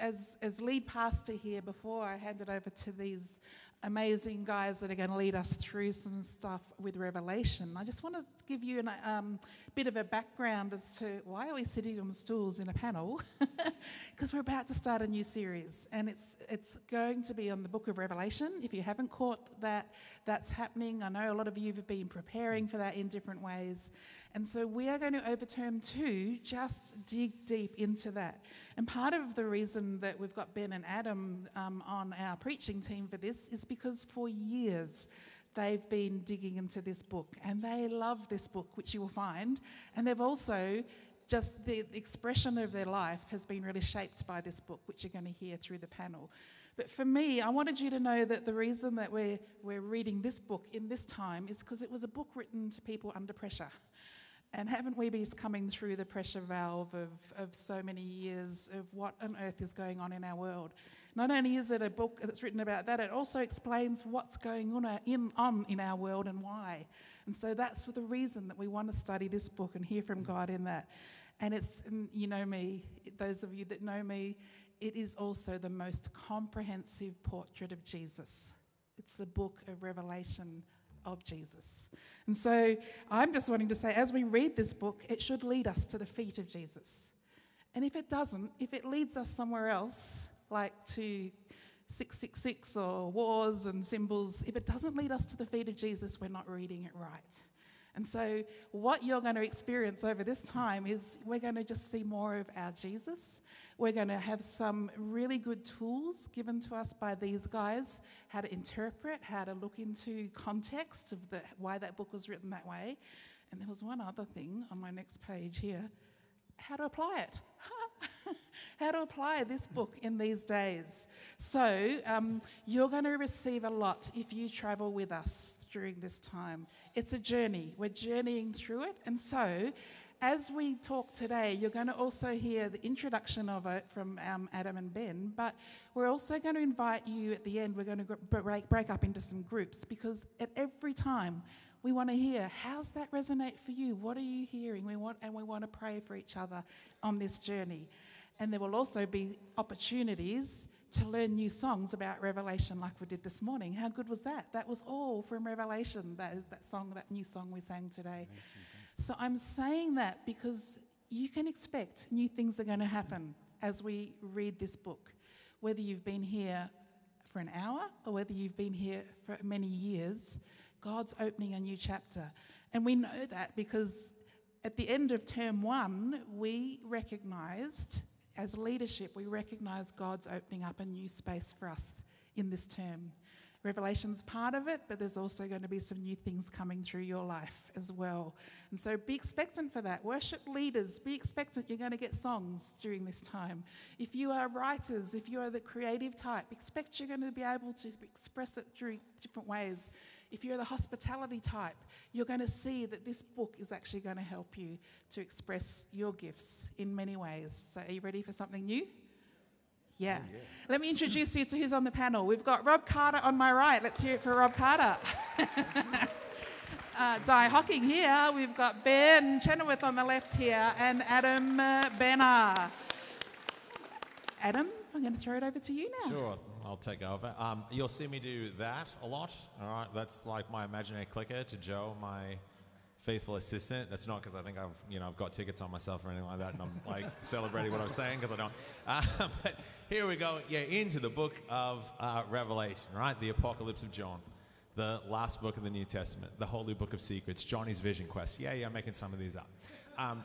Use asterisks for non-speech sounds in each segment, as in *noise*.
as, as lead pastor here, before I hand it over to these amazing guys that are going to lead us through some stuff with Revelation, I just want to give you a um, bit of a background as to why are we sitting on the stools in a panel? *laughs* Because we're about to start a new series, and it's it's going to be on the Book of Revelation. If you haven't caught that, that's happening. I know a lot of you have been preparing for that in different ways, and so we are going to overturn two, just dig deep into that. And part of the reason that we've got Ben and Adam um, on our preaching team for this is because for years they've been digging into this book and they love this book, which you will find. And they've also just the expression of their life has been really shaped by this book, which you're going to hear through the panel. But for me, I wanted you to know that the reason that we're, we're reading this book in this time is because it was a book written to people under pressure. And haven't we been coming through the pressure valve of, of so many years of what on earth is going on in our world? Not only is it a book that's written about that, it also explains what's going on in, on in our world and why. And so that's the reason that we want to study this book and hear from God in that. And it's, you know me, those of you that know me, it is also the most comprehensive portrait of Jesus. It's the book of Revelation of Jesus. And so I'm just wanting to say, as we read this book, it should lead us to the feet of Jesus. And if it doesn't, if it leads us somewhere else, like to 666 or wars and symbols, if it doesn't lead us to the feet of Jesus, we're not reading it right. And so, what you're going to experience over this time is we're going to just see more of our Jesus. We're going to have some really good tools given to us by these guys how to interpret, how to look into context of the, why that book was written that way. And there was one other thing on my next page here how to apply it. *laughs* how to apply this book in these days. So, um, you're going to receive a lot if you travel with us during this time. It's a journey, we're journeying through it. And so, as we talk today, you're going to also hear the introduction of it from um, Adam and Ben, but we're also going to invite you at the end, we're going to break, break up into some groups because at every time we want to hear how's that resonate for you? What are you hearing? We want, and we want to pray for each other on this journey. And there will also be opportunities to learn new songs about Revelation, like we did this morning. How good was that? That was all from Revelation, that, that song, that new song we sang today. So I'm saying that because you can expect new things are going to happen as we read this book. Whether you've been here for an hour or whether you've been here for many years, God's opening a new chapter. And we know that because at the end of term one, we recognized, as leadership, we recognized God's opening up a new space for us in this term. Revelation's part of it, but there's also going to be some new things coming through your life as well. And so be expectant for that. Worship leaders, be expectant you're going to get songs during this time. If you are writers, if you are the creative type, expect you're going to be able to express it through different ways. If you're the hospitality type, you're going to see that this book is actually going to help you to express your gifts in many ways. So, are you ready for something new? Yeah. Oh, yeah. Let me introduce you to who's on the panel. We've got Rob Carter on my right. Let's hear it for Rob Carter. *laughs* uh, Di Hocking here. We've got Ben Chenoweth on the left here and Adam uh, Benner. Adam, I'm going to throw it over to you now. Sure. I'll take over. Um, you'll see me do that a lot. All right, that's like my imaginary clicker to Joe, my faithful assistant. That's not because I think I've you know I've got tickets on myself or anything like that, and I'm like *laughs* celebrating what I'm saying because I don't. Uh, *laughs* but here we go. Yeah, into the book of uh, Revelation, right? The Apocalypse of John, the last book of the New Testament, the Holy Book of Secrets, Johnny's Vision Quest. Yeah, yeah, I'm making some of these up. Um,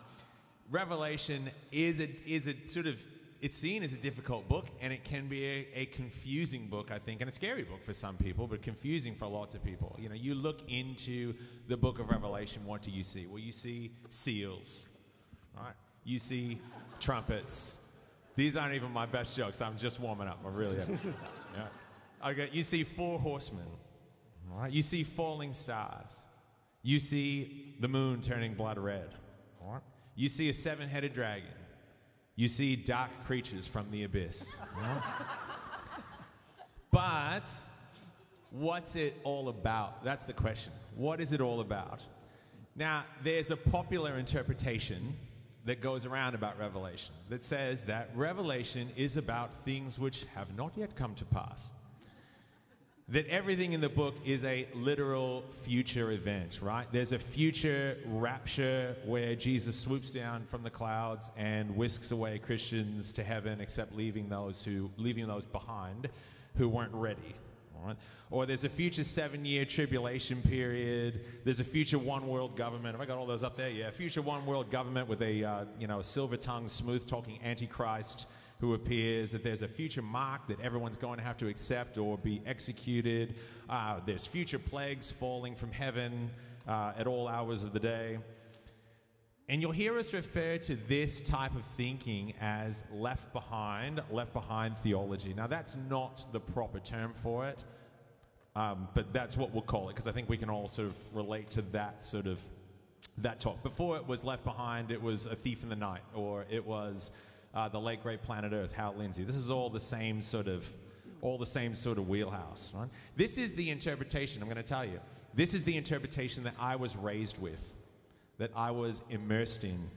Revelation is a is a sort of it's seen as a difficult book and it can be a, a, confusing book i think and a scary book for some people but confusing for lots of people. You know you look into the book of revelation what do you see? Well you see seals right? You see trumpets. These aren't even my best jokes. I'm just warming up. I really am. *laughs* Yeah. okay you see four horsemen right? You see falling stars. You see the moon turning blood red right? You see a seven-headed dragon you see dark creatures from the abyss. but what's it all about? That's the question. What is it all about? Now, there's a popular interpretation that goes around about Revelation that says that Revelation is about things which have not yet come to pass. That everything in the book is a literal future event, right? There's a future rapture where Jesus swoops down from the clouds and whisks away Christians to heaven, except leaving those who leaving those behind who weren't ready. Right? Or there's a future seven-year tribulation period. There's a future one-world government. Have I got all those up there? Yeah, future one-world government with a uh, you know silver-tongued, smooth-talking antichrist who appears. That there's a future mark that everyone's going to have to accept or be executed. Uh, there's future plagues falling from heaven uh, at all hours of the day. And you'll hear us refer to this type of thinking as left behind, left behind theology. Now, that's not the proper term for it, um, but that's what we'll call it because I think we can all sort of relate to that sort of that talk. Before it was left behind, it was a thief in the night, or it was uh, the late great planet Earth, Hal Lindsey. This is all the same sort of, all the same sort of wheelhouse. Right? This is the interpretation. I'm going to tell you. This is the interpretation that I was raised with that I was immersed in.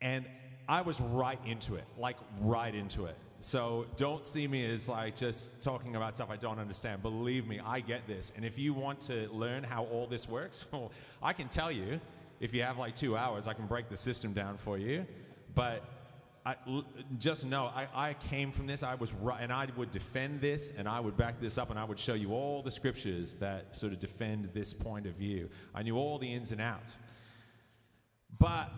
And I was right into it, like right into it. So don't see me as like just talking about stuff I don't understand. Believe me, I get this. And if you want to learn how all this works, *laughs* well, I can tell you. If you have like two hours, I can break the system down for you. But I, just know I, I came from this. I was right, and I would defend this, and I would back this up, and I would show you all the scriptures that sort of defend this point of view. I knew all the ins and outs. But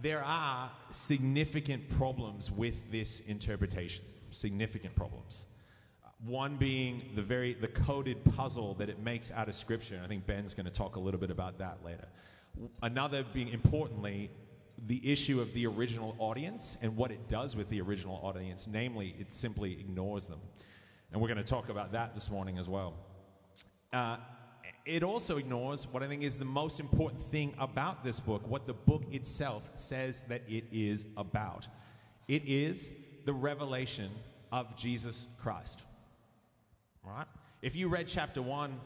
there are significant problems with this interpretation. Significant problems. One being the very the coded puzzle that it makes out of scripture. And I think Ben's going to talk a little bit about that later. Another being importantly the issue of the original audience and what it does with the original audience. Namely, it simply ignores them. And we're going to talk about that this morning as well. Uh, it also ignores what I think is the most important thing about this book, what the book itself says that it is about. It is the revelation of Jesus Christ. Right? If you read chapter 1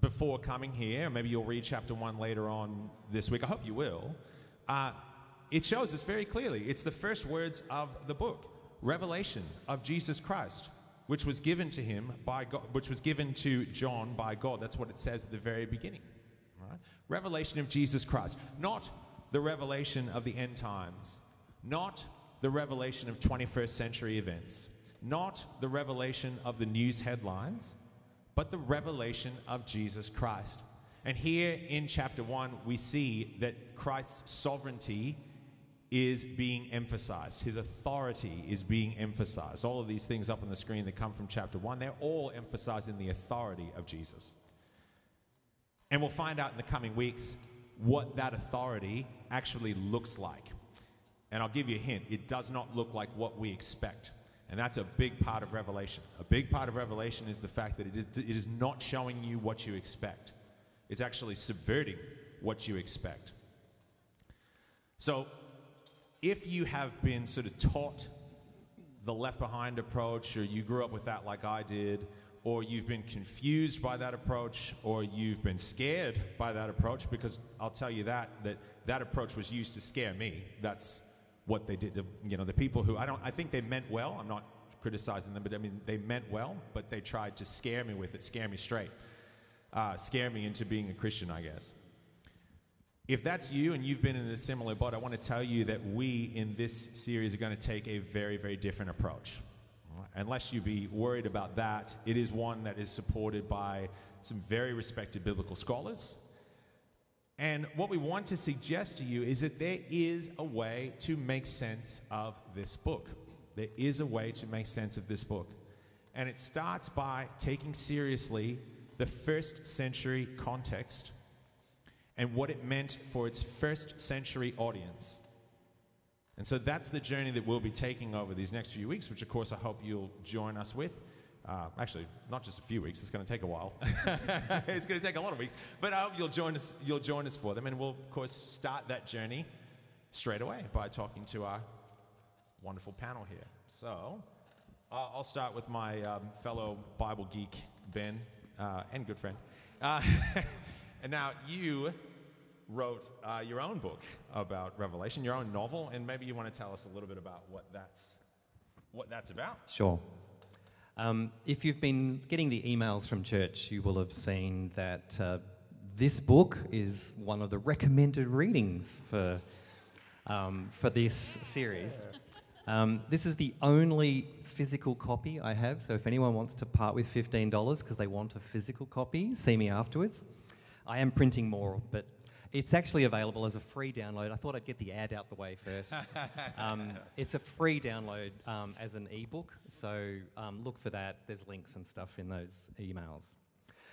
before coming here, maybe you'll read chapter 1 later on this week, I hope you will. Uh, it shows us very clearly. It's the first words of the book revelation of Jesus Christ, which was given to him by God, which was given to John by God. That's what it says at the very beginning. Right? Revelation of Jesus Christ, not the revelation of the end times, not the revelation of 21st century events, not the revelation of the news headlines, but the revelation of Jesus Christ. And here in chapter 1, we see that Christ's sovereignty is being emphasized. His authority is being emphasized. All of these things up on the screen that come from chapter 1, they're all emphasizing the authority of Jesus. And we'll find out in the coming weeks what that authority actually looks like. And I'll give you a hint it does not look like what we expect. And that's a big part of Revelation. A big part of Revelation is the fact that it is, it is not showing you what you expect, it's actually subverting what you expect. So, if you have been sort of taught the left behind approach, or you grew up with that like I did, or you've been confused by that approach, or you've been scared by that approach, because I'll tell you that that that approach was used to scare me. That's what they did. You know, the people who I don't, I think they meant well. I'm not criticizing them, but I mean they meant well, but they tried to scare me with it, scare me straight, uh, scare me into being a Christian, I guess. If that's you and you've been in a similar boat, I want to tell you that we in this series are going to take a very, very different approach. Unless you be worried about that, it is one that is supported by some very respected biblical scholars. And what we want to suggest to you is that there is a way to make sense of this book. There is a way to make sense of this book. And it starts by taking seriously the first century context and what it meant for its first century audience. And so that's the journey that we'll be taking over these next few weeks, which of course I hope you'll join us with. Uh, actually, not just a few weeks. It's going to take a while. *laughs* it's going to take a lot of weeks, but I hope you'll join us. You'll join us for them, and we'll of course start that journey straight away by talking to our wonderful panel here. So, uh, I'll start with my um, fellow Bible geek Ben uh, and good friend. *laughs* And now you wrote uh, your own book about Revelation, your own novel, and maybe you want to tell us a little bit about what that's, what that's about. Sure. Um, if you've been getting the emails from church, you will have seen that uh, this book is one of the recommended readings for, um, for this series. Um, this is the only physical copy I have, so if anyone wants to part with $15 because they want a physical copy, see me afterwards. I am printing more, but it's actually available as a free download. I thought I'd get the ad out the way first. *laughs* um, it's a free download um, as an ebook, so um, look for that. There's links and stuff in those emails.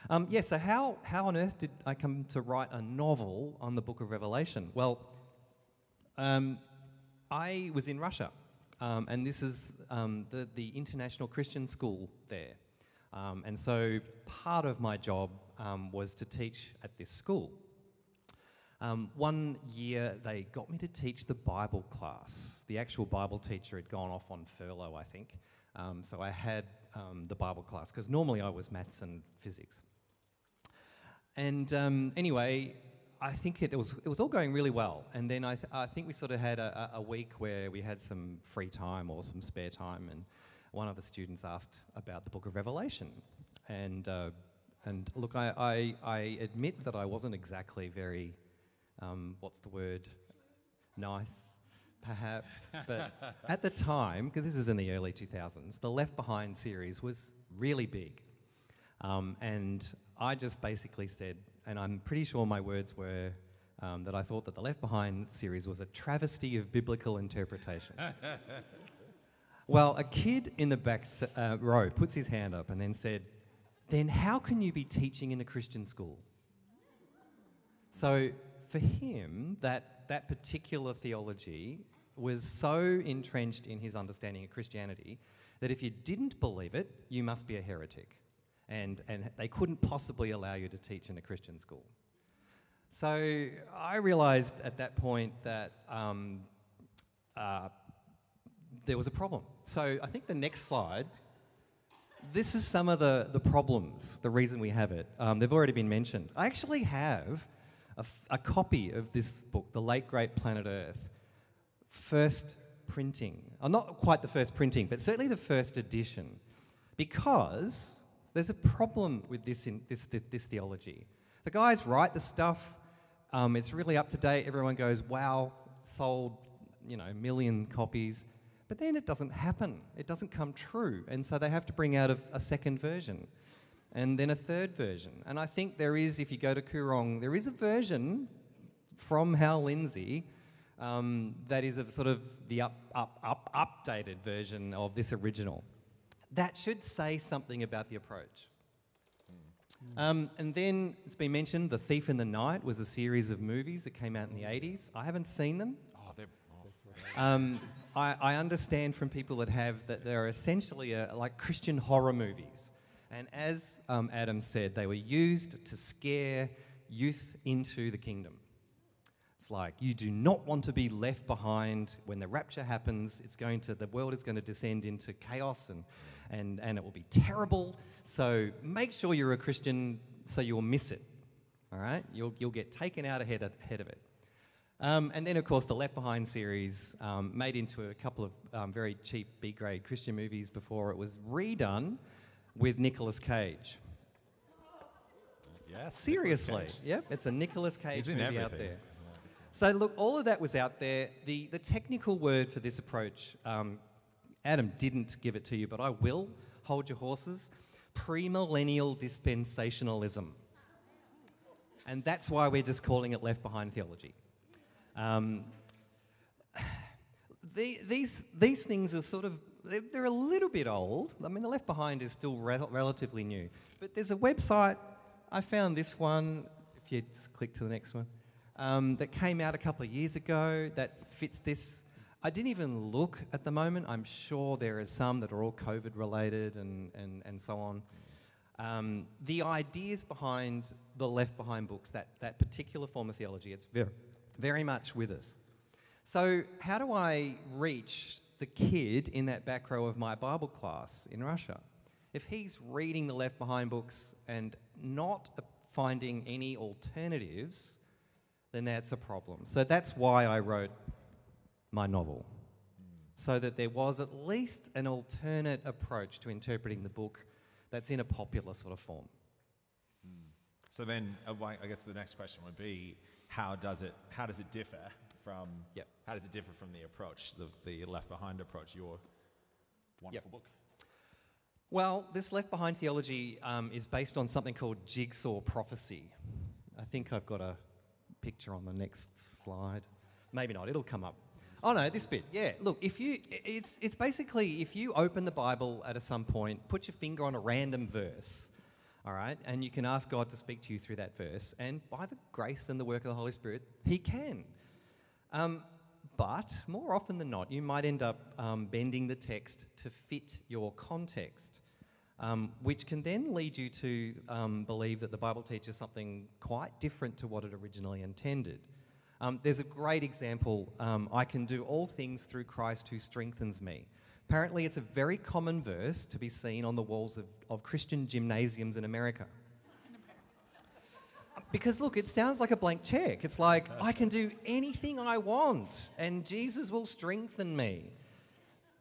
Um, yeah, so how, how on earth did I come to write a novel on the book of Revelation? Well, um, I was in Russia, um, and this is the, the International Christian School there. and so part of my job was to teach at this school. Um, one year, they got me to teach the Bible class. The actual Bible teacher had gone off on furlough, I think. Um, so I had um, the Bible class, because normally I was maths and physics. And um, anyway, I think it, it, was, it was all going really well. And then I, th- I think we sort of had a, a week where we had some free time or some spare time, and one of the students asked about the book of Revelation. And, uh, and look, I, I, I admit that I wasn't exactly very um, what's the word? Nice, perhaps. *laughs* but at the time, because this is in the early 2000s, the Left Behind series was really big. Um, and I just basically said, and I'm pretty sure my words were um, that I thought that the Left Behind series was a travesty of biblical interpretation. *laughs* well, a kid in the back uh, row puts his hand up and then said, Then how can you be teaching in a Christian school? So for him, that, that particular theology was so entrenched in his understanding of Christianity that if you didn't believe it, you must be a heretic. And, and they couldn't possibly allow you to teach in a Christian school. So I realized at that point that um, uh, there was a problem. So I think the next slide, this is some of the, the problems, the reason we have it. Um, they've already been mentioned. I actually have a, copy of this book, The Late Great Planet Earth, first printing. Oh, not quite the first printing, but certainly the first edition, because there's a problem with this, in, this, this, this theology. The guys write the stuff, um, it's really up to date. Everyone goes, wow, sold, you know, million copies. But then it doesn't happen. It doesn't come true. And so they have to bring out a, a second version and then a third version. And I think there is, if you go to Koorong, there is a version from Hal Lindsey um, that is a sort of the up, up, up, updated version of this original. That should say something about the approach. Um, and then it's been mentioned The Thief in the Night was a series of movies that came out in the 80s. I haven't seen them. Oh, they're. Oh. Um, *laughs* I, I, understand from people that have that they're essentially a, like Christian horror movies. And as um, Adam said, they were used to scare youth into the kingdom. It's like you do not want to be left behind when the rapture happens. It's going to the world is going to descend into chaos and and and it will be terrible. So make sure you're a Christian so you'll miss it. All right, you'll you'll get taken out ahead of, ahead of it. Um, and then, of course, the Left Behind series, um, made into a couple of um, very cheap B grade Christian movies before it was redone with Nicolas Cage. Yes. Seriously. Yep, it's a Nicolas Cage movie everything. out there. So look, all of that was out there. The the technical word for this approach, um, Adam didn't give it to you, but I will. Hold your horses. Premillennial dispensationalism. And that's why we're just calling it left behind theology. Um, the, these, these things are sort of they're, a little bit old. I mean, the Left Behind is still relatively new. But there's a website, I found this one, if you just click to the next one, um, that came out a couple of years ago that fits this. I didn't even look at the moment. I'm sure there are some that are all COVID related and, and, and so on. Um, the ideas behind the Left Behind books, that, that particular form of theology, it's very, very much with us. So, how do I reach the kid in that back row of my Bible class in Russia, if he's reading the Left Behind books and not finding any alternatives, then that's a problem. So that's why I wrote my novel, so that there was at least an alternate approach to interpreting the book that's in a popular sort of form. So then, uh, I guess the next question would be, how does it how does it differ from Yep. how does it differ from the approach, the, the Left Behind approach, your wonderful book? Well, this Left Behind theology um, is based on something called jigsaw prophecy. I think I've got a picture on the next slide. Maybe not, it'll come up. Oh no, this bit. Yeah, look, if you it's it's basically if you open the Bible at a some point, put your finger on a random verse, all right, and you can ask God to speak to you through that verse, and by the grace and the work of the Holy Spirit, He can. Um, but more often than not, you might end up um, bending the text to fit your context, um, which can then lead you to um, believe that the Bible teaches something quite different to what it originally intended. Um, there's a great example um, I can do all things through Christ who strengthens me. Apparently, it's a very common verse to be seen on the walls of, of Christian gymnasiums in America. Because look, it sounds like a blank check. It's like, I can do anything I want and Jesus will strengthen me.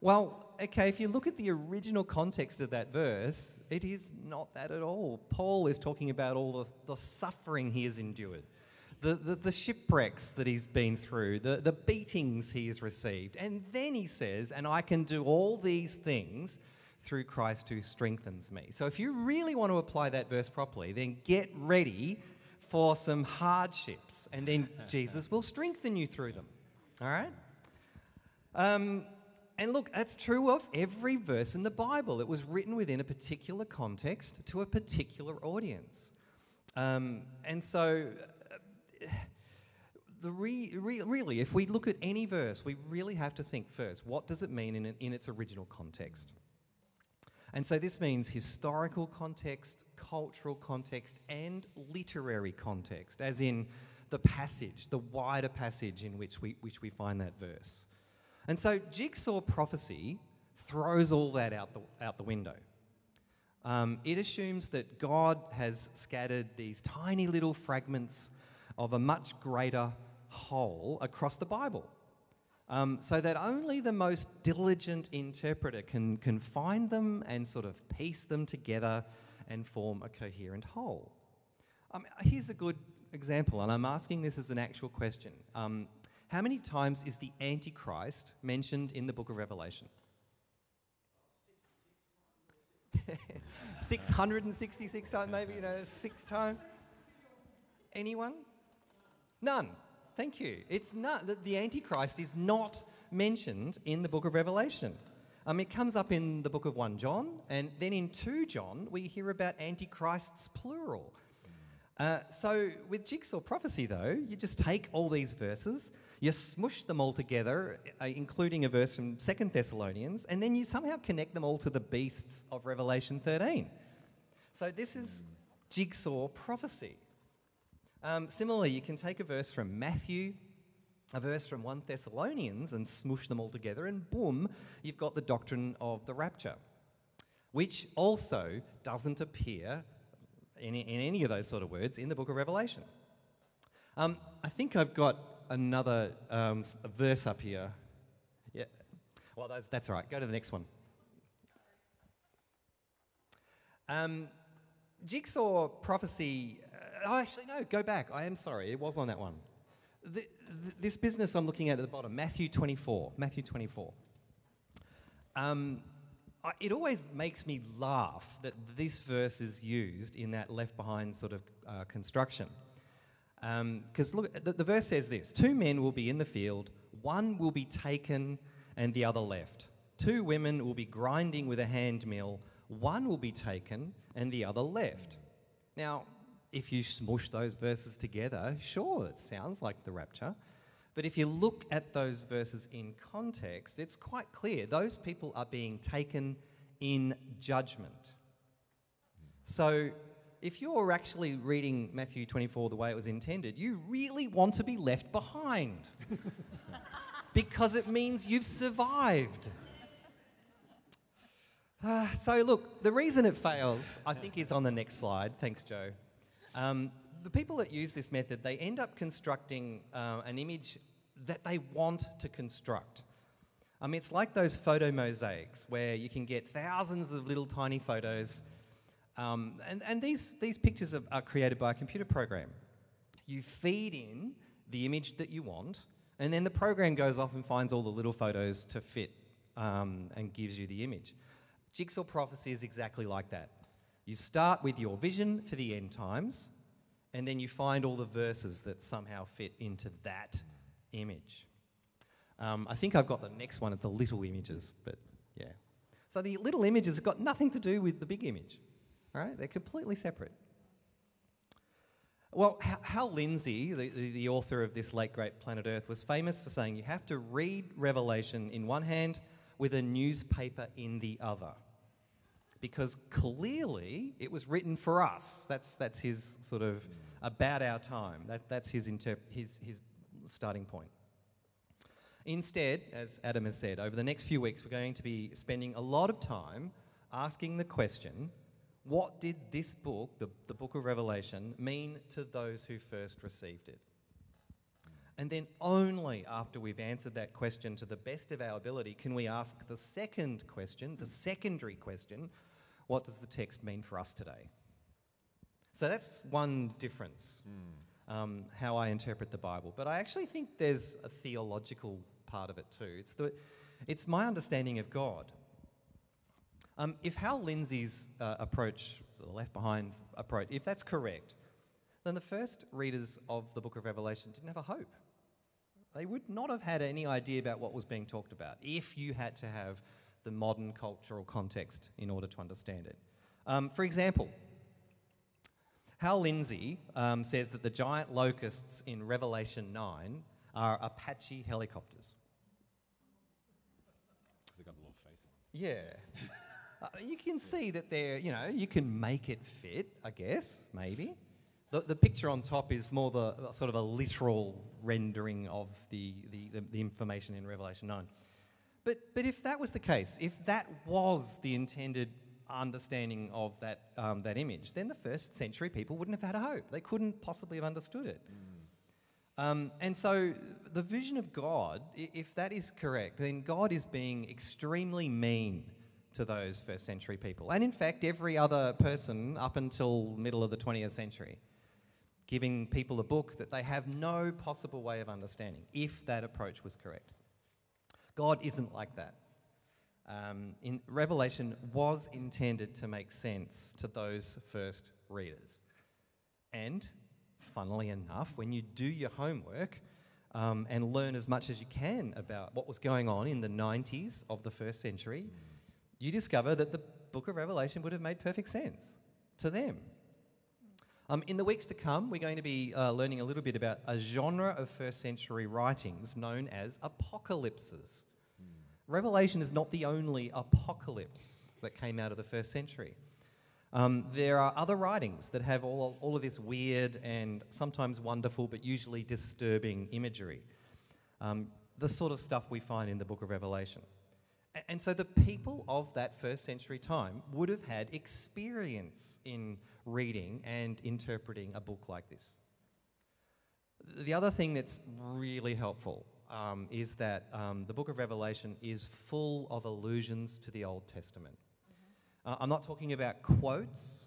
Well, okay, if you look at the original context of that verse, it is not that at all. Paul is talking about all the, the suffering he has endured, the, the, the shipwrecks that he's been through, the, the beatings he has received. And then he says, And I can do all these things through Christ who strengthens me. So if you really want to apply that verse properly, then get ready for some hardships, and then *laughs* Jesus will strengthen you through them. All right? Um, and look, that's true of every verse in the Bible. It was written within a particular context to a particular audience. Um, and so, *sighs* the re, re, really, if we look at any verse, we really have to think first what does it mean in, in its original context? And so this means historical context, cultural context, and literary context, as in the passage, the wider passage in which we, which we find that verse. And so jigsaw prophecy throws all that out the, out the window. Um, it assumes that God has scattered these tiny little fragments of a much greater whole across the Bible. Um, so that only the most diligent interpreter can, can find them and sort of piece them together and form a coherent whole. Um, here's a good example, and I'm asking this as an actual question. Um, how many times is the Antichrist mentioned in the book of Revelation? *laughs* 666 times, maybe, you know, six times? Anyone? None. Thank you. It's not that the Antichrist is not mentioned in the book of Revelation. Um, it comes up in the book of 1 John, and then in 2 John, we hear about antichrists plural. Uh, so, with jigsaw prophecy, though, you just take all these verses, you smush them all together, uh, including a verse from Second Thessalonians, and then you somehow connect them all to the beasts of Revelation 13. So, this is jigsaw prophecy. Um, similarly, you can take a verse from Matthew, a verse from 1 Thessalonians, and smush them all together, and boom, you've got the doctrine of the rapture, which also doesn't appear in, in any of those sort of words in the book of Revelation. Um, I think I've got another um, verse up here. Yeah. Well, that's, that's all right. Go to the next one. Um, jigsaw prophecy. Oh, actually, no, go back. I am sorry. It was on that one. The, th this business I'm looking at at the bottom, Matthew 24. Matthew 24. Um, I, it always makes me laugh that this verse is used in that left behind sort of uh, construction. Because look, the, the verse says this Two men will be in the field, one will be taken and the other left. Two women will be grinding with a hand mill, one will be taken and the other left. Now, if you smush those verses together, sure, it sounds like the rapture. But if you look at those verses in context, it's quite clear those people are being taken in judgment. So, if you're actually reading Matthew 24 the way it was intended, you really want to be left behind *laughs* because it means you've survived. Ah, *sighs* so, look, the reason it fails, I think, is on the next slide. Thanks, Joe. Um, the people that use this method, they end up constructing uh, an image that they want to construct. I mean, it's like those photo mosaics where you can get thousands of little tiny photos, um, and, and these, these pictures are, are created by a computer program. You feed in the image that you want, and then the program goes off and finds all the little photos to fit um, and gives you the image. Jigsaw prophecy is exactly like that. You start with your vision for the end times, and then you find all the verses that somehow fit into that image. Um, I think I've got the next one. It's the little images, but yeah. So the little images have got nothing to do with the big image, right? They're completely separate. Well, Hal Lindsey, the, the, the, author of this late great Planet Earth, was famous for saying you have to read Revelation in one hand with a newspaper in the other. Because clearly it was written for us. That's, that's his sort of about our time. That, that's his, interp- his, his starting point. Instead, as Adam has said, over the next few weeks, we're going to be spending a lot of time asking the question what did this book, the, the book of Revelation, mean to those who first received it? And then only after we've answered that question to the best of our ability can we ask the second question, the secondary question what does the text mean for us today? So that's one difference, mm. um, how I interpret the Bible. But I actually think there's a theological part of it too. It's, the, it's my understanding of God. Um, if Hal Lindsey's uh, approach, the left behind approach, if that's correct, then the first readers of the book of Revelation didn't have a hope. They would not have had any idea about what was being talked about if you had to have the modern cultural context in order to understand it. Um, for example, Hal Lindsey um, says that the giant locusts in Revelation 9 are Apache helicopters. Yeah. uh, you can see that they're, you know, you can make it fit, I guess, maybe. The, the picture on top is more the sort of a literal rendering of the, the, the, the information in Revelation 9. But, but if that was the case, if that was the intended understanding of that, um, that image, then the first century people wouldn't have had a hope. They couldn't possibly have understood it. Mm. Um, and so the vision of God, if that is correct, then God is being extremely mean to those first century people. And in fact, every other person up until middle of the 20th century, giving people a book that they have no possible way of understanding, if that approach was correct. God isn't like that. Um, in Revelation was intended to make sense to those first readers. And funnily enough, when you do your homework um, and learn as much as you can about what was going on in the 90s of the first century, you discover that the book of Revelation would have made perfect sense to them. Um, in the weeks to come, we're going to be uh, learning a little bit about a genre of first century writings known as apocalypses. Mm. Revelation is not the only apocalypse that came out of the first century. Um, there are other writings that have all, all of this weird and sometimes wonderful but usually disturbing imagery. Um, the sort of stuff we find in the book of Revelation. And so the people of that first century time would have had experience in reading and interpreting a book like this. The other thing that's really helpful um, is that um, the book of Revelation is full of allusions to the Old Testament. Uh, I'm not talking about quotes,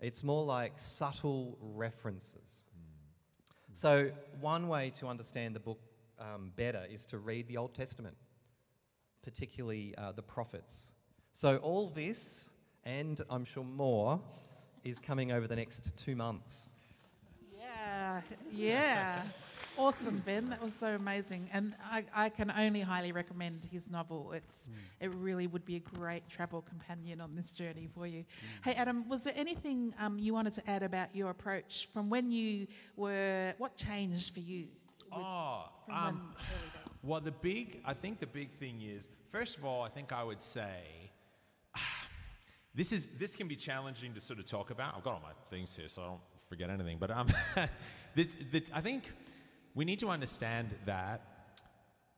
it's more like subtle references. Mm. So, one way to understand the book um, better is to read the Old Testament, particularly uh, the prophets. So, all this, and I'm sure more, is coming over the next two months. Yeah, yeah. awesome, Ben. That was so amazing. And I, I can only highly recommend his novel. It's mm. It really would be a great travel companion on this journey for you. Mm. Hey, Adam, was there anything um, you wanted to add about your approach from when you were, what changed for you? With, oh, um, well, the big, I think the big thing is, first of all, I think I would say, this is this can be challenging to sort of talk about. I've got all my things here, so I don't forget anything. But um, *laughs* the, I think we need to understand that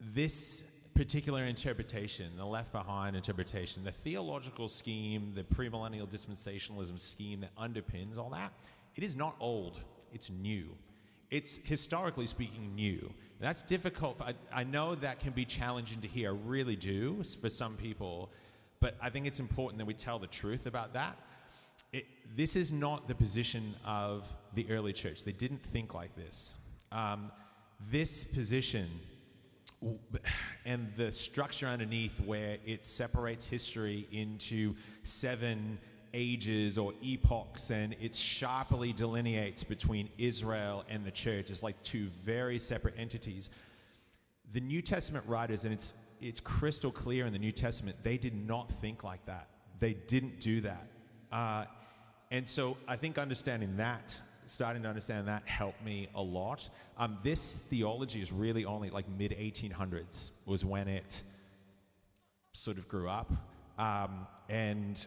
this particular interpretation, the left behind interpretation, the theological scheme, the premillennial dispensationalism scheme that underpins all that, it is not old. it's new. It's historically speaking new. That's difficult. I, I know that can be challenging to hear, I really do, for some people. But I think it's important that we tell the truth about that. It, this is not the position of the early church. They didn't think like this. Um, this position *sighs* and the structure underneath, where it separates history into seven ages or epochs and it sharply delineates between Israel and the church as like two very separate entities. The New Testament writers, and it's, it's crystal clear in the New Testament, they did not think like that. They didn't do that. Uh, and so I think understanding that, starting to understand that, helped me a lot. Um, this theology is really only like mid 1800s was when it sort of grew up. Um, and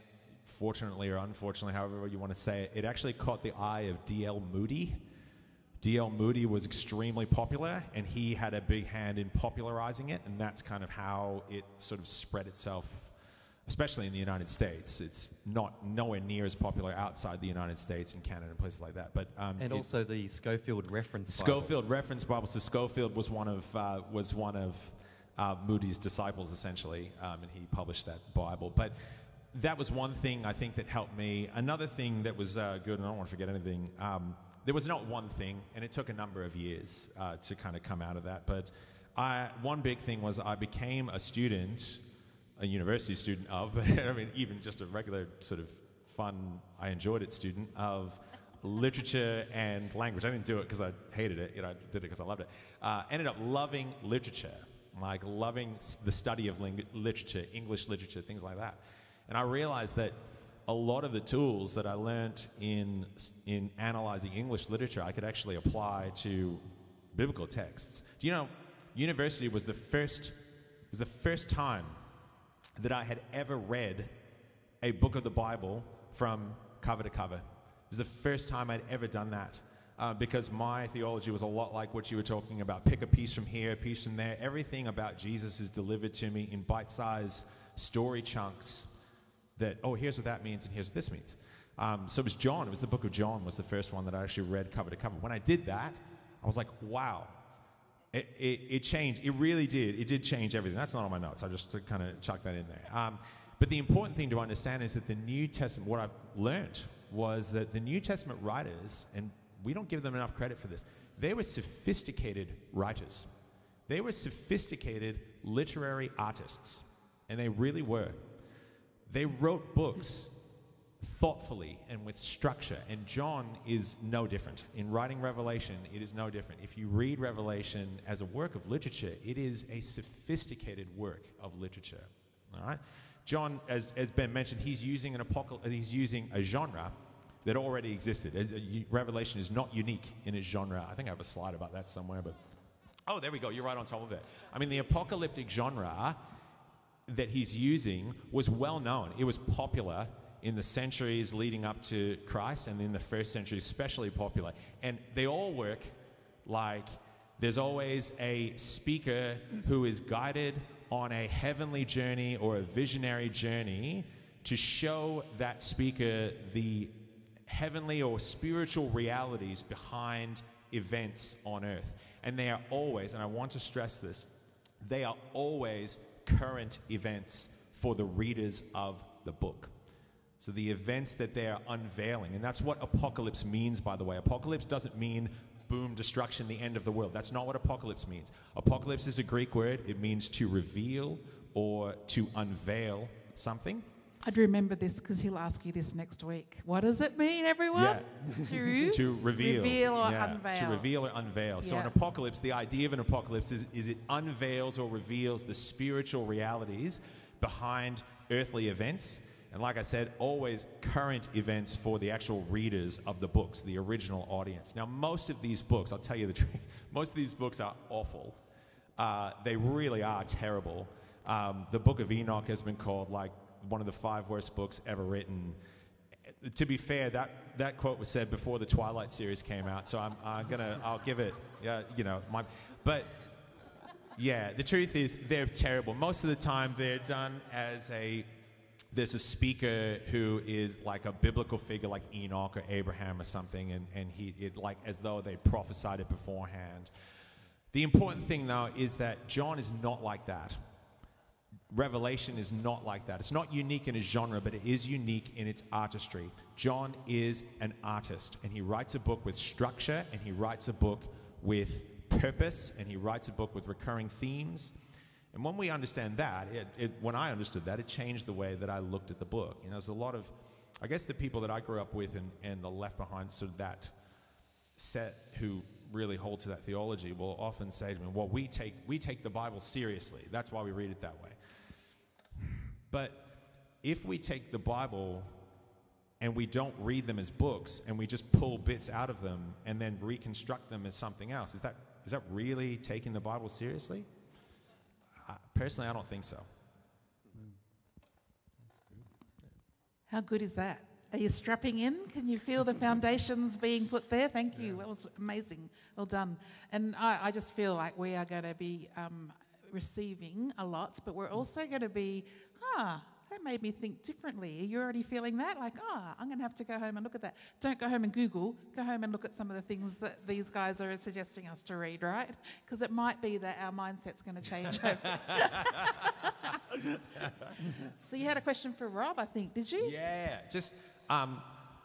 fortunately or unfortunately, however you want to say it, it actually caught the eye of D.L. Moody. D.L. Moody was extremely popular, and he had a big hand in popularizing it, and that's kind of how it sort of spread itself, especially in the United States. It's not nowhere near as popular outside the United States and Canada and places like that. But um, And also the Scofield reference. Bible. Scofield reference Bible. So Scofield was one of uh, was one of uh, Moody's disciples essentially, um, and he published that Bible. But that was one thing I think that helped me. Another thing that was uh, good, and I don't want to forget anything. Um, there was not one thing, and it took a number of years uh, to kind of come out of that. But I, one big thing was I became a student, a university student of, *laughs* I mean, even just a regular sort of fun, I enjoyed it student of literature and language. I didn't do it because I hated it. You know, I did it because I loved it. Uh, ended up loving literature, like loving the study of ling- literature, English literature, things like that. And I realized that a lot of the tools that I learnt in in analyzing English literature, I could actually apply to biblical texts. Do you know, university was the first was the first time that I had ever read a book of the Bible from cover to cover. It was the first time I'd ever done that uh, because my theology was a lot like what you were talking about. Pick a piece from here, a piece from there. Everything about Jesus is delivered to me in bite sized story chunks that, oh, here's what that means and here's what this means. Um, so it was John, it was the book of John, was the first one that I actually read cover to cover. When I did that, I was like, wow, it, it, it changed. It really did. It did change everything. That's not on my notes. I just kind of chuck that in there. Um, but the important thing to understand is that the New Testament, what I've learnt was that the New Testament writers, and we don't give them enough credit for this, they were sophisticated writers. They were sophisticated literary artists. And they really were. They wrote books thoughtfully and with structure. And John is no different. In writing Revelation, it is no different. If you read Revelation as a work of literature, it is a sophisticated work of literature. All right? John, as, as Ben mentioned, he's using an apocal- he's using a genre that already existed. Uh, Revelation is not unique in its genre. I think I have a slide about that somewhere, but oh, there we go. You're right on top of it. I mean, the apocalyptic genre that he's using was well known. It was popular in the centuries leading up to Christ, and in the first century, especially popular. And they all work like there's always a speaker who is guided on a heavenly journey or a visionary journey to show that speaker the heavenly or spiritual realities behind events on earth. And they are always, and I want to stress this, they are always current events for the readers of the book. So the events that they are unveiling, and that's what apocalypse means, by the way. Apocalypse doesn't mean boom, destruction, the end of the world. That's not what apocalypse means. Apocalypse is a Greek word, it means to reveal or to unveil something. I'd remember this because he'll ask you this next week. What does it mean, everyone? *laughs* To, *laughs* to reveal, reveal or Yeah, unveil. To reveal or unveil. So, an apocalypse, the idea of an apocalypse is, is it unveils or reveals the spiritual realities behind earthly events. And like I said, always current events for the actual readers of the books, the original audience. Now, most of these books, I'll tell you the *laughs* truth, most of these books are awful. Uh, they really are terrible. Um, the Book of Enoch has been called like one of the five worst books ever written to be fair, that, that quote was said before the Twilight series came out, so I'm, I'm gonna I'll give it, yeah, you know, my, but yeah, the truth is they're terrible. Most of the time, they're done as a there's a speaker who is like a biblical figure like Enoch or Abraham or something, and, and he it like as though they prophesied it beforehand. The important thing though is that John is not like that. Revelation is not like that. It's not unique in its genre, but it is unique in its artistry. John is an artist, and he writes a book with structure, and he writes a book with purpose, and he writes a book with recurring themes. And when we understand that, it, it, when I understood that, it changed the way that I looked at the book. You know, there's a lot of, I guess, the people that I grew up with and, and the left behind sort of that set who really hold to that theology will often say to me, "Well, we take we take the Bible seriously. That's why we read it that way." But if we take the Bible and we don't read them as books and we just pull bits out of them and then reconstruct them as something else, is that is that really taking the Bible seriously? Uh, personally, I don't think so. How good is that? Are you strapping in? Can you feel the *laughs* foundations being put there? Thank you. That was amazing. Well done. And I, I just feel like we are going to be um, receiving a lot, but we're also going to be, ah, that made me think differently. Are you already feeling that? Like, ah, I'm going to have to go home and look at that. Don't go home and Google. Go home and look at some of the things that these guys are suggesting us to read, right? Because it might be that our mindset's going to change over. *laughs* *laughs* so you had a question for Rob, I think, did you? Yeah, just um,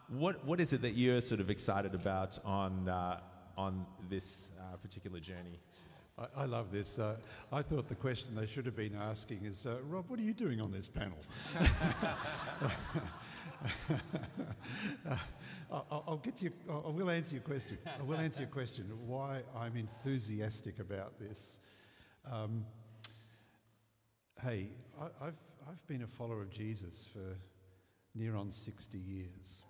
what what is it that you're sort of excited about on uh, on this uh, particular journey? I, I love this. Uh, I thought the question they should have been asking is, uh, Rob, what are you doing on this panel? *laughs* I'll, I'll get you. I will answer your question. I will answer your question. Why I'm enthusiastic about this. Um, hey, I, I've I've been a follower of Jesus for near on 60 years.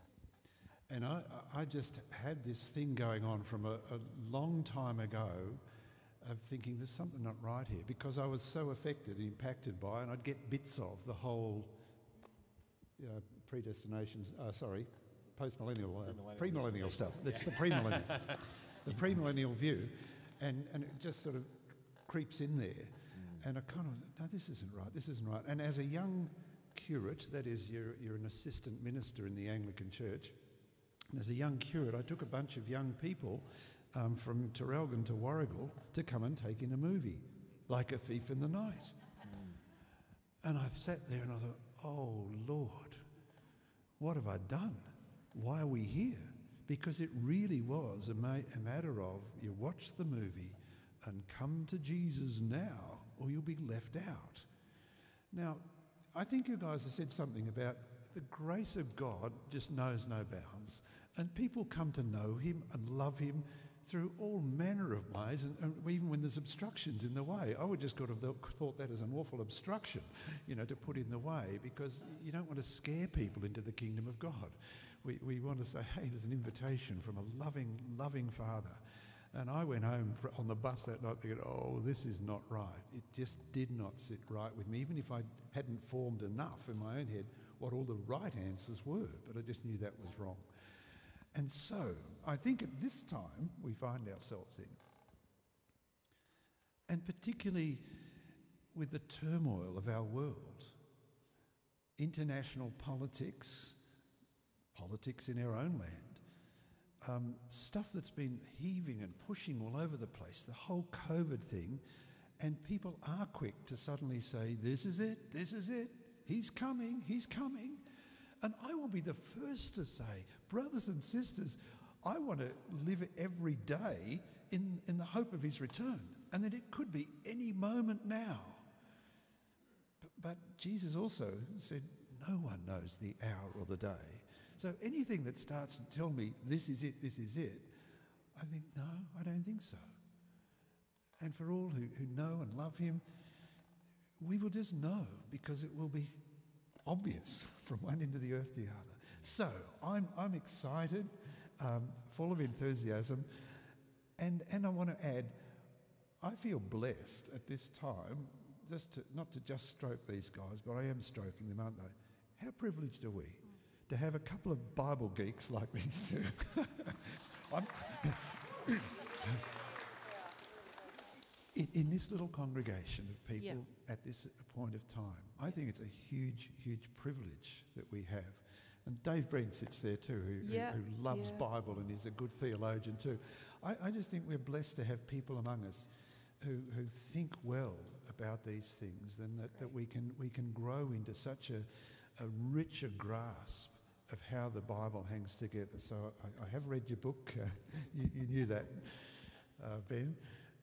And I, I just had this thing going on from a, a long time ago of thinking there's something not right here because I was so affected and impacted by, and I'd get bits of the whole you know, predestination, uh, sorry, post-millennial, uh, premillennial stuff. That's the premillennial, *laughs* the premillennial view, and, and it just sort of creeps in there. Mm. And I kind of, no, this isn't right, this isn't right. And as a young curate, that is, you're, you're an assistant minister in the Anglican Church. And as a young curate, I took a bunch of young people um, from Traralgon to Warragul to come and take in a movie, like A Thief in the Night. And I sat there and I thought, oh Lord, what have I done? Why are we here? Because it really was a, ma- a matter of you watch the movie and come to Jesus now, or you'll be left out. Now, I think you guys have said something about the grace of God just knows no bounds. And people come to know Him and love Him through all manner of ways, and, and, even when there's obstructions in the way. I would just kind of thought that as an awful obstruction, you know, to put in the way, because you don't want to scare people into the kingdom of God. We, we want to say, hey, there's an invitation from a loving, loving Father. And I went home for, on the bus that night thinking, oh, this is not right. It just did not sit right with me, even if I hadn't formed enough in my own head what all the right answers were. But I just knew that was wrong. And so I think at this time we find ourselves in. And particularly with the turmoil of our world, international politics, politics in our own land, um, stuff that's been heaving and pushing all over the place, the whole COVID thing, and people are quick to suddenly say, This is it, this is it, he's coming, he's coming. And I will be the first to say, brothers and sisters, I want to live every day in, in the hope of his return, and that it could be any moment now. But, but Jesus also said, No one knows the hour or the day. So anything that starts to tell me this is it, this is it, I think, no, I don't think so. And for all who, who know and love him, we will just know because it will be obvious *laughs* from one end of the earth to the other. So I'm, I'm excited, um, full of enthusiasm, and, and I want to add, I feel blessed at this time, just to, not to just stroke these guys, but I am stroking them, aren't they? How privileged are we? to have a couple of Bible geeks like these two. *laughs* in, in this little congregation of people Yeah. at this point of time, I think it's a huge, huge privilege that we have. And Dave Breen sits there too, who, who- Yeah, who, loves yeah. Bible and is a good theologian too. I, I just think we're blessed to have people among us who, who think well about these things and that, that we, can, we can grow into such a, a richer grasp of how the Bible hangs together. So I, I have read your book. Uh, *laughs* you, you knew that, uh, Ben.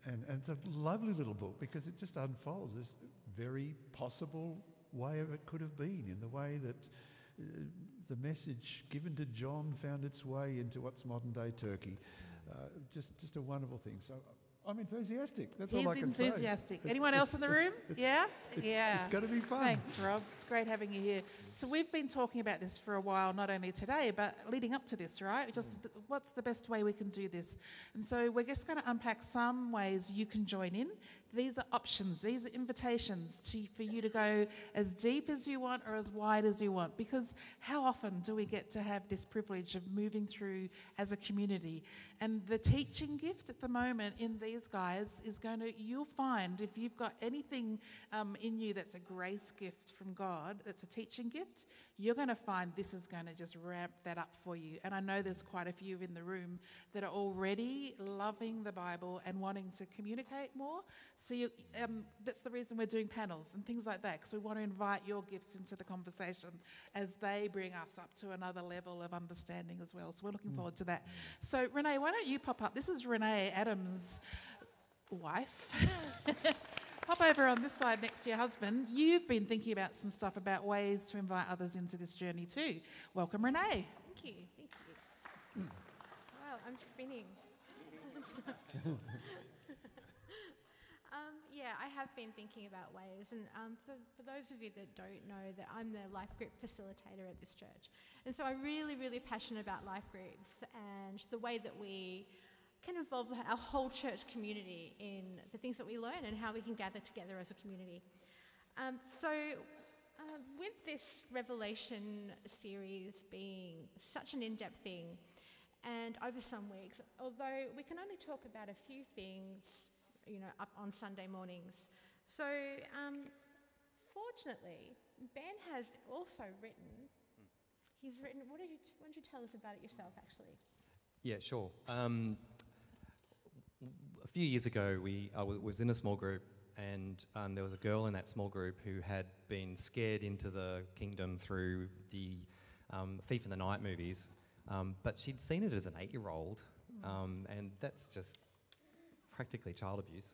And, and it's a lovely little book because it just unfolds this very possible way of it could have been in the way that uh, the message given to John found its way into what's modern day Turkey. Uh, just, just a wonderful thing. So I'm enthusiastic. That's all I He's can say. enthusiastic. Anyone else in the room? yeah? It's, yeah. It's going to be fun. Thanks, Rob. It's great having you here. So we've been talking about this for a while, not only today, but leading up to this, right? Just mm. th- what's the best way we can do this? And so we're just going to unpack some ways you can join in. These are options. These are invitations to, for you to go as deep as you want or as wide as you want. Because how often do we get to have this privilege of moving through as a community? And the teaching gift at the moment in these guys is going to, you'll find if you've got anything um, in you that's a grace gift from God, that's a teaching gift, you're going to find this is going to just ramp that up for you. And I know there's quite a few in the room that are already loving the Bible and wanting to communicate more. So you, um, that's the reason we're doing panels and things like that, because we want to invite your gifts into the conversation as they bring us up to another level of understanding as well. So we're looking forward to that. So, Renee, why don't you pop up? This is Renee Adams' wife. *laughs* Pop over on this side next to your husband. You've been thinking about some stuff about ways to invite others into this journey too. Welcome, Renee. Thank you, thank you. wow, I'm spinning. *laughs* yeah, I have been thinking about ways, and um, for, for those of you that don't know, that I'm the life group facilitator at this church, and so I'm really, really passionate about life groups and the way that we can involve our whole church community in the things that we learn and how we can gather together as a community. Um, so, uh, with this Revelation series being such an in depth thing, and over some weeks, although we can only talk about a few things, you know, up on Sunday mornings. So, um, fortunately, Ben has also written. He's written. What did you? Why don't you tell us about it yourself, actually? Yeah, sure. Um, a few years ago, we I w- was in a small group, and um, there was a girl in that small group who had been scared into the kingdom through the um, Thief in the Night movies, um, but she'd seen it as an eight-year-old, um, and that's just practically child abuse.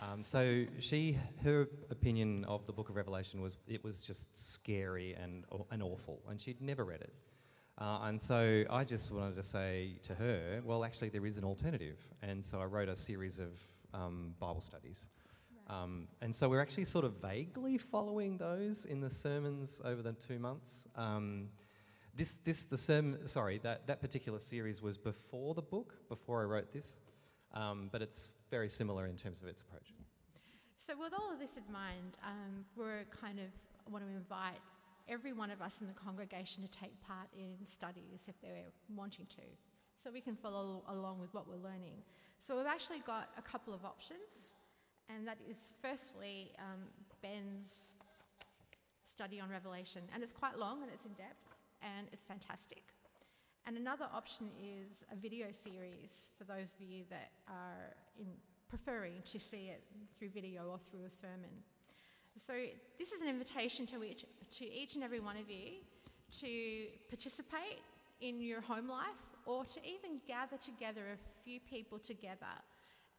Um, so she, her opinion of the Book of Revelation was it was just scary and and awful, and she'd never read it. Uh, and so I just wanted to say to her, well, actually, there is an alternative. And so I wrote a series of um, Bible studies. Um, and so we're actually sort of vaguely following those in the sermons over the two months. Um, this, this, the sermon, sorry, that, that particular series was before the book, before I wrote this, um, but it's very similar in terms of its approach. So, with all of this in mind, um, we're kind of want to invite every one of us in the congregation to take part in studies if they're wanting to, so we can follow along with what we're learning. So, we've actually got a couple of options, and that is firstly um, Ben's study on Revelation, and it's quite long and it's in depth and it's fantastic. And another option is a video series for those of you that are in preferring to see it through video or through a sermon. So this is an invitation to each, to each and every one of you to participate in your home life or to even gather together a few people together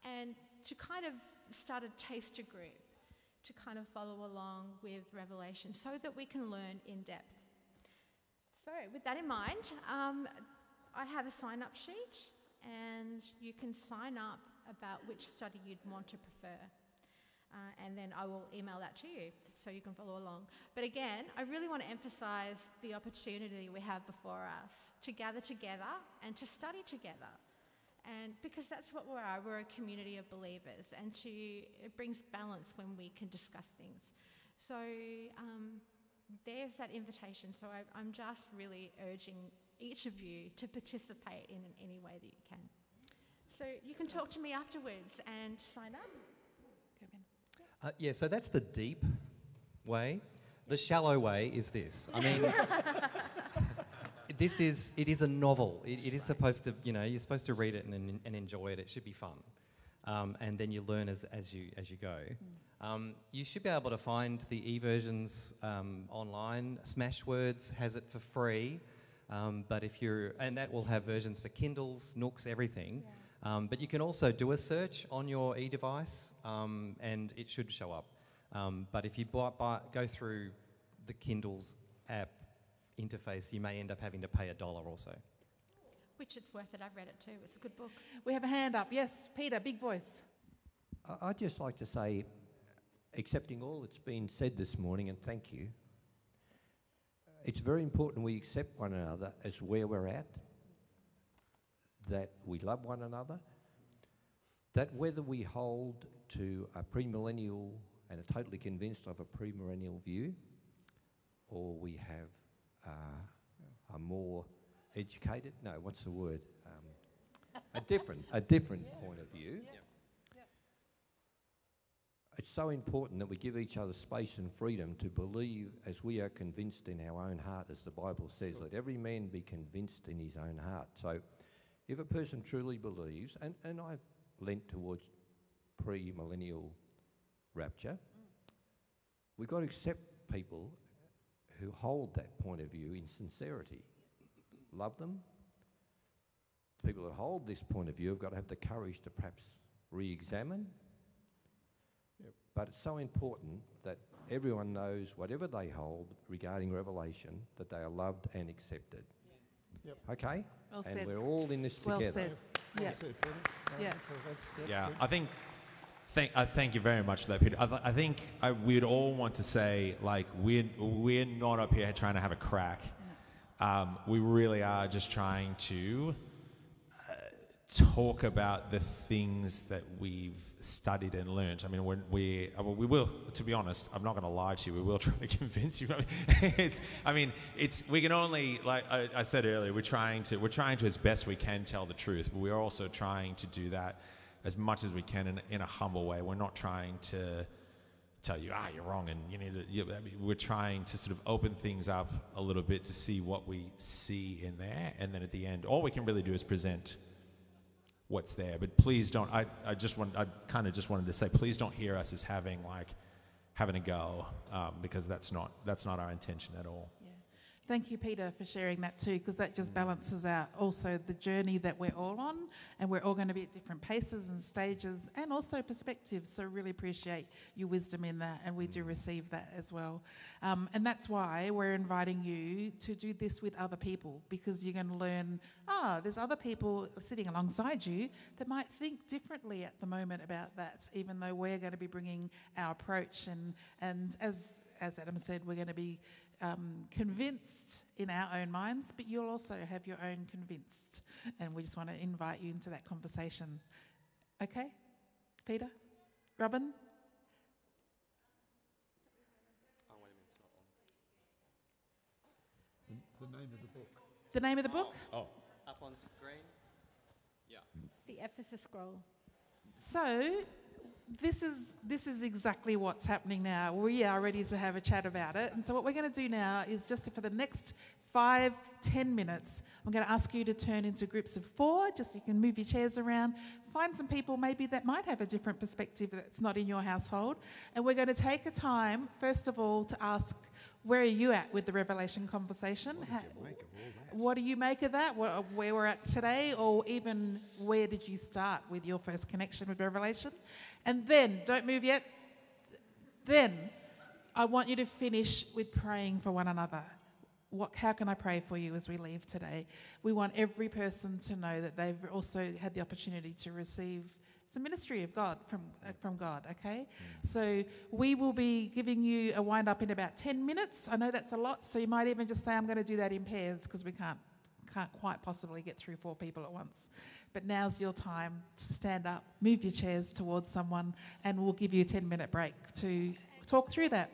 and to kind of start a taster group to kind of follow along with Revelation so that we can learn in depth. So, with that in mind, um, I have a sign up sheet and you can sign up about which study you'd want to prefer. Uh, and then I will email that to you so you can follow along. But again, I really want to emphasize the opportunity we have before us to gather together and to study together. And because that's what we are, we're a community of believers, and to, it brings balance when we can discuss things. So um, there's that invitation. So I, I'm just really urging each of you to participate in any way that you can. So you can talk to me afterwards and sign up. Uh, yeah, so that's the deep way. The shallow way is this. I mean, *laughs* this is it is a novel. It, it is supposed to, you know, you're supposed to read it and, and enjoy it. It should be fun, um, and then you learn as, as you as you go. Um, you should be able to find the e versions um, online. Smashwords has it for free, um, but if you're and that will have versions for Kindles, Nooks, everything. Um, but you can also do a search on your e device, um, and it should show up. Um, but if you buy, buy, go through the Kindle's app interface, you may end up having to pay a dollar or so. Which it's worth it. I've read it too. It's a good book. We have a hand up. Yes, Peter, big voice. I'd just like to say, accepting all that's been said this morning, and thank you. It's very important we accept one another as where we're at, that we love one another, that whether we hold to a premillennial and are totally convinced of a premillennial view, or we have uh, a more educated, no, what's the word? Um, a different, a different point of view. It's so important that we give each other space and freedom to believe as we are convinced in our own heart, as the Bible says, let every man be convinced in his own heart. So if a person truly believes, and, and I've lent towards pre millennial rapture, we've got to accept people who hold that point of view in sincerity. Love them. People who hold this point of view have got to have the courage to perhaps re examine. But it's so important that everyone knows whatever they hold regarding Revelation, that they are loved and accepted. Yep. Okay? Well and said. we're all in this together. Well Yeah. said, Peter. No, Yeah. that's, that's, that's yeah, good. I think. Thank, uh, thank you very much for that, Peter. I, th- I think I, we'd all want to say, like, we're, we're not up here trying to have a crack. Um, we really are just trying to uh, talk about the things that we've studied and learned. I mean, when we, uh, well, we will, to be honest, I'm not going to lie to you, we will *laughs* try to convince you. I mean, it's, I mean, it's, we can only, like I, I said earlier, we're trying to, we're trying to as best we can tell the truth, but we're also trying to do that as much as we can in, in a humble way. We're not trying to tell you, ah, you're wrong, and you need to. You, I mean, we're trying to sort of open things up a little bit to see what we see in there, and then at the end, all we can really do is present what's there. But please don't. I, I just want. I kind of just wanted to say, please don't hear us as having like having a go, um, because that's not that's not our intention at all. Thank you, Peter, for sharing that too, because that just balances out also the journey that we're all on, and we're all going to be at different paces and stages, and also perspectives. So, really appreciate your wisdom in that, and we do receive that as well. Um, and that's why we're inviting you to do this with other people, because you're going to learn. Ah, there's other people sitting alongside you that might think differently at the moment about that, even though we're going to be bringing our approach and and as as Adam said, we're going to be um, convinced in our own minds, but you'll also have your own convinced. And we just want to invite you into that conversation. Okay? Peter? Robin? The name of the book. The name of the book? Oh, Up on screen. Yeah. The Ephesus Scroll. So, this is this is exactly what's happening now. We are ready to have a chat about it, and so what we're going to do now is just for the next five, ten minutes, I'm going to ask you to turn into groups of four, just so you can move your chairs around, find some people maybe that might have a different perspective that's not in your household, and we're going to take a time first of all to ask. Where are you at with the Revelation conversation? How- what do you make of that? Where, where we're at today, or even where did you start with your first connection with Revelation? And then, don't move yet. Then, I want you to finish with praying for one another. What, how can I pray for you as we leave today? We want every person to know that they've also had the opportunity to receive it's a ministry of God from uh, from God. Okay, so we will be giving you a wind up in about ten minutes. I know that's a lot, so you might even just say, "I'm going to do that in pairs" because we can't can't quite possibly get through four people at once. But now's your time to stand up, move your chairs towards someone, and we'll give you a ten minute break to talk through that.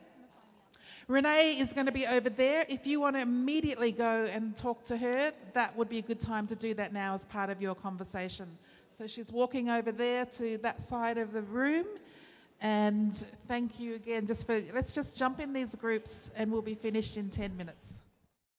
Renee is going to be over there. If you want to immediately go and talk to her, that would be a good time to do that now as part of your conversation. So she's walking over there to that side of the room. And thank you again just for, let's just jump in these groups and we'll be finished in 10 minutes.